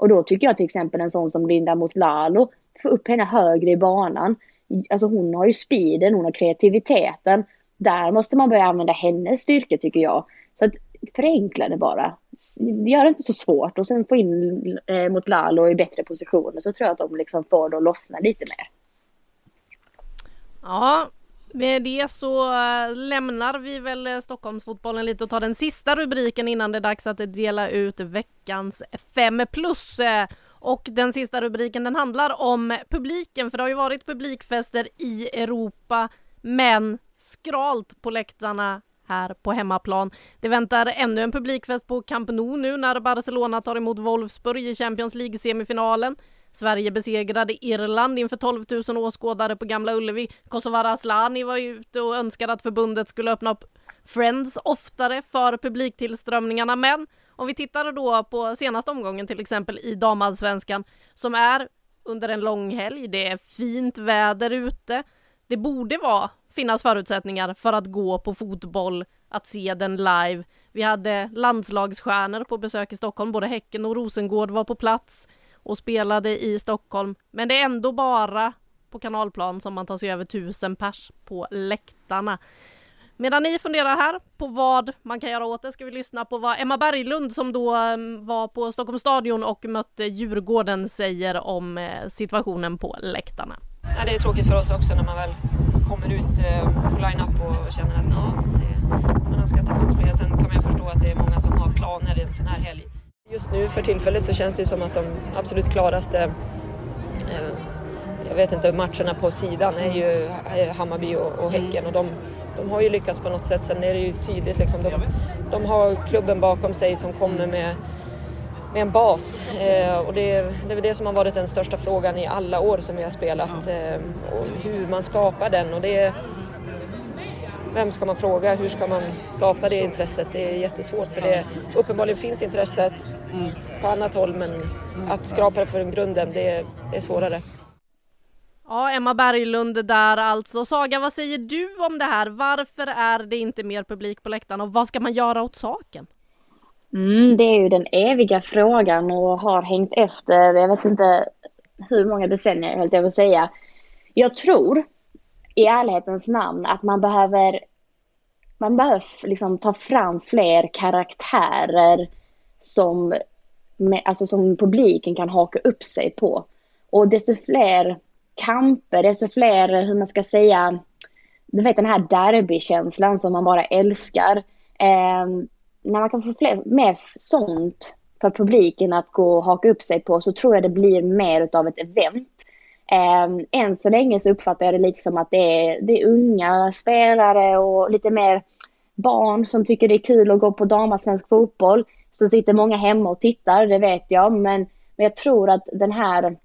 Och då tycker jag till exempel en sån som Linda mot Lalo, få upp henne högre i banan. Alltså hon har ju speeden, hon har kreativiteten. Där måste man börja använda hennes styrka tycker jag. Så att förenkla det bara. Gör det inte så svårt och sen få in eh, mot Lalo i bättre positioner så tror jag att de liksom får det att lossna lite mer. Ja, med det så eh, lämnar vi väl eh, Stockholmsfotbollen lite och tar den sista rubriken innan det är dags att dela ut veckans 5 plus. Eh. Och den sista rubriken den handlar om publiken för det har ju varit publikfester i Europa men skralt på läktarna här på hemmaplan. Det väntar ännu en publikfest på Camp Nou nu när Barcelona tar emot Wolfsburg i Champions League-semifinalen. Sverige besegrade Irland inför 12 000 åskådare på Gamla Ullevi. Kosovare Asllani var ute och önskade att förbundet skulle öppna upp Friends oftare för publiktillströmningarna. Men om vi tittar då på senaste omgången till exempel i damallsvenskan som är under en lång helg. Det är fint väder ute. Det borde vara finnas förutsättningar för att gå på fotboll, att se den live. Vi hade landslagsstjärnor på besök i Stockholm, både Häcken och Rosengård var på plats och spelade i Stockholm. Men det är ändå bara på kanalplan som man tar sig över tusen pers på läktarna. Medan ni funderar här på vad man kan göra åt det ska vi lyssna på vad Emma Berglund som då mm, var på Stockholms stadion och mötte Djurgården säger om eh, situationen på läktarna. Ja, det är tråkigt för oss också när man väl kommer ut eh, på line-up och känner att ja, man önskar att inte fanns mer. Sen kan man förstå att det är många som har planer i en sån här helg. Just nu för tillfället så känns det som att de absolut klaraste eh, jag vet inte, matcherna på sidan är ju Hammarby och, och Häcken och de, de har ju lyckats på något sätt. Sen är det ju tydligt liksom, de, de har klubben bakom sig som kommer med med en bas. Eh, och det, det är väl det som har varit den största frågan i alla år som vi har spelat. Eh, och hur man skapar den. Och det, vem ska man fråga? Hur ska man skapa det intresset? Det är jättesvårt för det uppenbarligen finns intresset på annat håll men att skapa det från grunden det, det är svårare. Ja, Emma Berglund där alltså. Saga, vad säger du om det här? Varför är det inte mer publik på läktaren och vad ska man göra åt saken? Mm, det är ju den eviga frågan och har hängt efter, jag vet inte hur många decennier helt jag vill säga. Jag tror i ärlighetens namn att man behöver man behöver liksom ta fram fler karaktärer som, alltså som publiken kan haka upp sig på. Och desto fler kamper, desto fler, hur man ska säga, du vet den här derbykänslan som man bara älskar. Eh, när man kan få fler, mer sånt för publiken att gå och haka upp sig på så tror jag det blir mer av ett event. Ehm, än så länge så uppfattar jag det lite som att det är, det är unga spelare och lite mer barn som tycker det är kul att gå på damallsvensk fotboll. Så sitter många hemma och tittar, det vet jag. Men, men jag tror att den här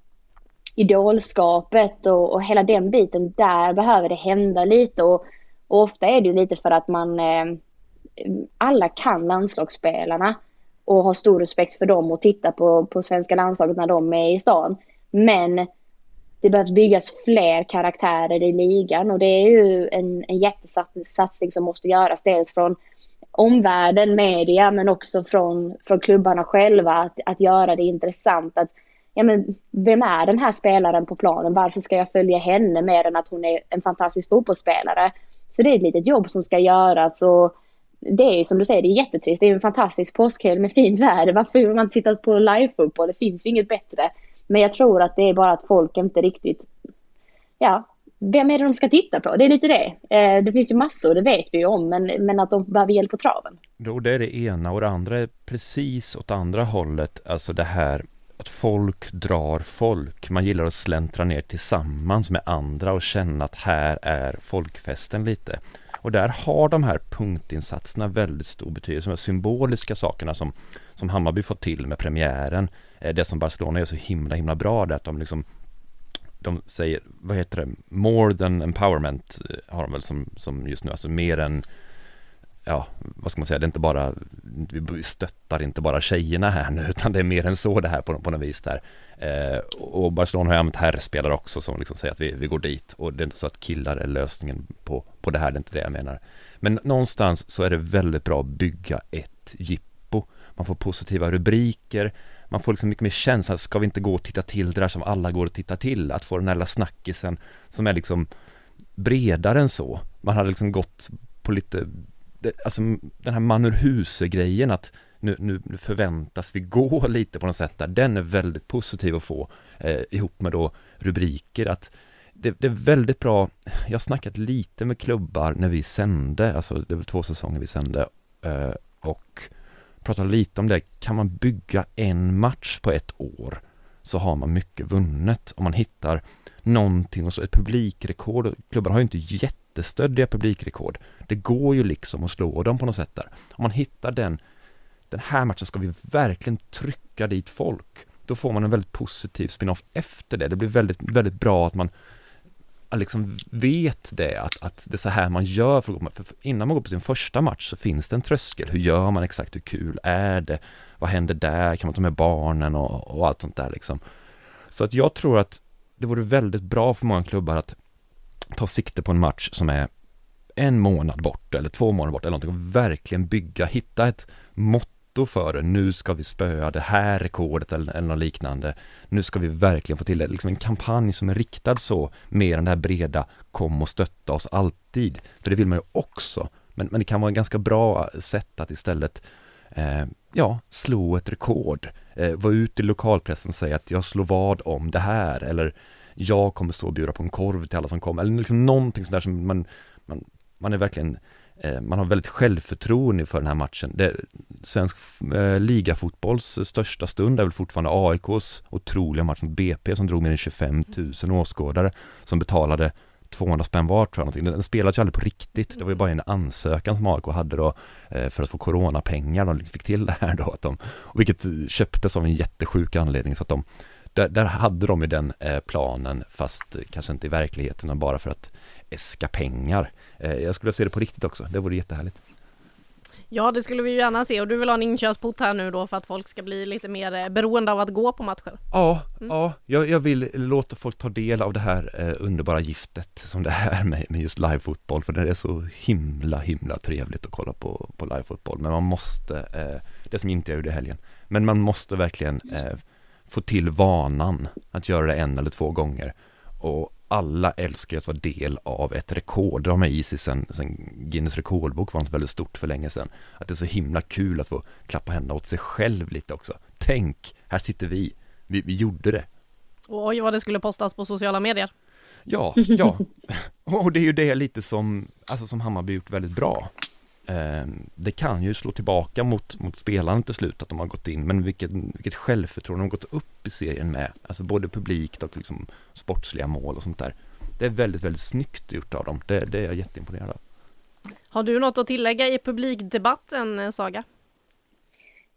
idolskapet och, och hela den biten, där behöver det hända lite. Och, och ofta är det ju lite för att man, eh, alla kan landslagsspelarna och har stor respekt för dem och tittar på, på svenska landslaget när de är i stan. Men det behövs byggas fler karaktärer i ligan och det är ju en, en jättesatsning som måste göras. Dels från omvärlden, media, men också från, från klubbarna själva. Att, att göra det intressant. Att, ja, men, vem är den här spelaren på planen? Varför ska jag följa henne mer än att hon är en fantastisk fotbollsspelare? Så det är ett litet jobb som ska göras. Och det är som du säger, det är jättetrist. Det är en fantastisk påskhelg med fint väder. Varför vill man titta på live-fotboll? Det finns ju inget bättre. Men jag tror att det är bara att folk inte riktigt, ja, vem är det de ska titta på? Det är lite det. Eh, det finns ju massor, det vet vi ju om, men, men att de behöver hjälp på traven. Jo, det är det ena och det andra är precis åt andra hållet, alltså det här att folk drar folk. Man gillar att släntra ner tillsammans med andra och känna att här är folkfesten lite. Och där har de här punktinsatserna väldigt stor betydelse. De symboliska sakerna som, som Hammarby fått till med premiären. Eh, det som Barcelona gör så himla himla bra, det är att de liksom de säger, vad heter det, more than empowerment eh, har de väl som, som just nu, alltså mer än ja, vad ska man säga, det är inte bara, vi stöttar inte bara tjejerna här nu, utan det är mer än så det här på, på något vis där. Eh, och Barcelona har ju använt herrspelare också som liksom säger att vi, vi går dit och det är inte så att killar är lösningen på, på det här, det är inte det jag menar. Men någonstans så är det väldigt bra att bygga ett jippo. Man får positiva rubriker, man får liksom mycket mer känsla, ska vi inte gå och titta till det där som alla går och tittar till? Att få den här lilla snackisen som är liksom bredare än så. Man hade liksom gått på lite, alltså den här man ur huse-grejen att nu, nu, nu, förväntas vi gå lite på något sätt där, den är väldigt positiv att få eh, ihop med då rubriker att det, det, är väldigt bra, jag har snackat lite med klubbar när vi sände, alltså det var två säsonger vi sände eh, och pratade lite om det, kan man bygga en match på ett år så har man mycket vunnet om man hittar någonting och så ett publikrekord, Klubbar har ju inte jättestöddiga publikrekord, det går ju liksom att slå dem på något sätt där. Om man hittar den den här matchen ska vi verkligen trycka dit folk. Då får man en väldigt positiv spin-off efter det. Det blir väldigt, väldigt bra att man liksom vet det, att, att det är så här man gör. För, för innan man går på sin första match så finns det en tröskel. Hur gör man exakt? Hur kul är det? Vad händer där? Kan man ta med barnen och, och allt sånt där liksom? Så att jag tror att det vore väldigt bra för många klubbar att ta sikte på en match som är en månad bort eller två månader bort eller någonting och verkligen bygga, hitta ett mått motto för det. Nu ska vi spöa det här rekordet eller, eller något liknande. Nu ska vi verkligen få till det. Liksom en kampanj som är riktad så, mer än det här breda, kom och stötta oss alltid. För det vill man ju också. Men, men det kan vara en ganska bra sätt att istället eh, ja, slå ett rekord. Eh, vara ute i lokalpressen och säga att jag slår vad om det här eller jag kommer stå och bjuda på en korv till alla som kommer. Eller liksom någonting sådär som man, man, man är verkligen man har väldigt självförtroende för den här matchen. Det, svensk eh, ligafotbolls största stund är väl fortfarande AIKs otroliga match mot BP som drog mer än 25 000 åskådare som betalade 200 spänn var tror jag Den spelades ju aldrig på riktigt. Det var ju bara en ansökan som AIK hade då eh, för att få coronapengar. De fick till det här då. Att de, vilket köptes av en jättesjuk anledning så att de där, där hade de ju den eh, planen fast kanske inte i verkligheten bara för att äska pengar. Eh, jag skulle se det på riktigt också, det vore jättehärligt. Ja det skulle vi ju gärna se och du vill ha en inkörsport här nu då för att folk ska bli lite mer eh, beroende av att gå på matcher. Ja, mm. ja jag, jag, vill låta folk ta del av det här eh, underbara giftet som det är med, med just livefotboll för det är så himla himla trevligt att kolla på, på livefotboll men man måste, eh, det som inte jag gjorde i helgen, men man måste verkligen eh, få till vanan att göra det en eller två gånger och alla älskar att vara del av ett rekord. Det har med i sig sen, sen Guinness rekordbok var något väldigt stort för länge sedan. Att det är så himla kul att få klappa händerna åt sig själv lite också. Tänk, här sitter vi. Vi, vi gjorde det. Oj, vad det skulle postas på sociala medier. Ja, ja. Och det är ju det lite som, alltså som Hammarby gjort väldigt bra. Ehm, det kan ju slå tillbaka mot, mot spelarna till slut att de har gått in, men vilket, vilket självförtroende de har gått upp i serien med. Alltså både publikt och liksom sportsliga mål och sånt där. Det är väldigt, väldigt snyggt gjort av dem. Det, det är jag jätteimponerad av. Har du något att tillägga i publikdebatten, eh, Saga?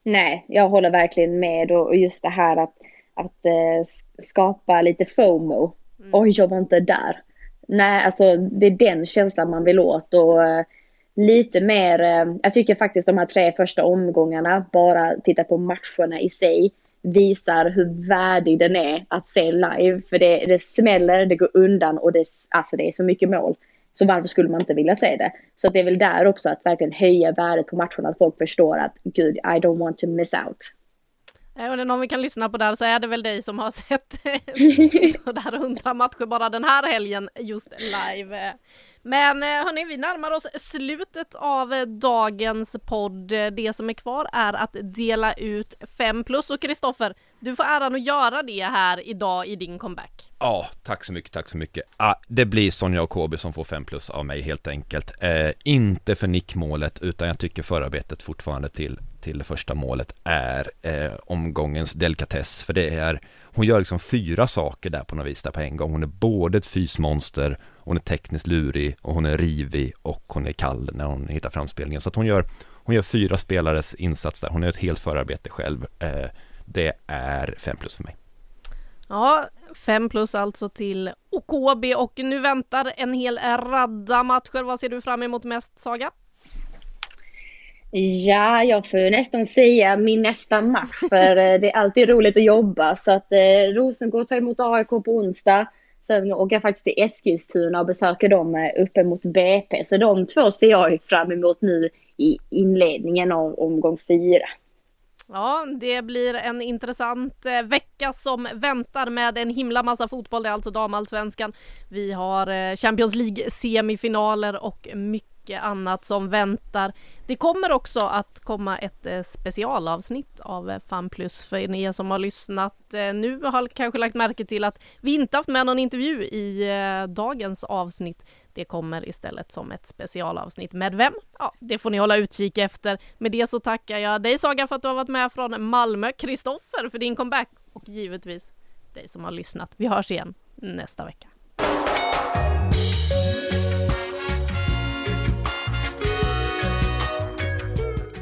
Nej, jag håller verkligen med och just det här att, att äh, skapa lite FOMO. Mm. Oj, jag var inte där. Nej, alltså det är den känslan man vill åt och äh, lite mer, äh, jag tycker faktiskt de här tre första omgångarna, bara titta på matcherna i sig, visar hur värdig den är att se live. För det, det smäller, det går undan och det, alltså det är så mycket mål. Så varför skulle man inte vilja se det? Så det är väl där också att verkligen höja värdet på matcherna, att folk förstår att gud, I don't want to miss out. Och det någon vi kan lyssna på där så är det väl dig som har sett sådär hundra matcher bara den här helgen just live. Men eh, hörni, vi närmar oss slutet av eh, dagens podd. Det som är kvar är att dela ut 5 plus och Kristoffer, du får äran att göra det här idag i din comeback. Ja, tack så mycket, tack så mycket. Ah, det blir Sonja och Kobe som får 5 plus av mig helt enkelt. Eh, inte för nickmålet, utan jag tycker förarbetet fortfarande till, till det första målet är eh, omgångens delikatess, för det är hon gör liksom fyra saker där på något vis där på en gång. Hon är både ett fysmonster, hon är tekniskt lurig och hon är rivig och hon är kall när hon hittar framspelningen. Så att hon gör, hon gör fyra spelares insats där. Hon gör ett helt förarbete själv. Eh, det är fem plus för mig. Ja, fem plus alltså till OKB och nu väntar en hel radda matcher. Vad ser du fram emot mest, Saga? Ja, jag får nästan säga min nästa match för eh, det är alltid roligt att jobba så att eh, Rosengård tar emot AIK på onsdag. Sen åker jag faktiskt till Eskilstuna och besöker dem eh, uppe mot BP. Så de två ser jag fram emot nu i inledningen av omgång fyra. Ja, det blir en intressant eh, vecka som väntar med en himla massa fotboll. Det är alltså damallsvenskan. Vi har Champions League semifinaler och mycket mycket annat som väntar. Det kommer också att komma ett eh, specialavsnitt av eh, Fan Plus för er som har lyssnat eh, nu har kanske lagt märke till att vi inte haft med någon intervju i dagens avsnitt. Det kommer istället som ett specialavsnitt. Med vem? Ja, det får ni hålla utkik efter. Med det så tackar jag dig Saga för att du har varit med från Malmö, Kristoffer för din comeback och givetvis dig som har lyssnat. Vi hörs igen nästa vecka.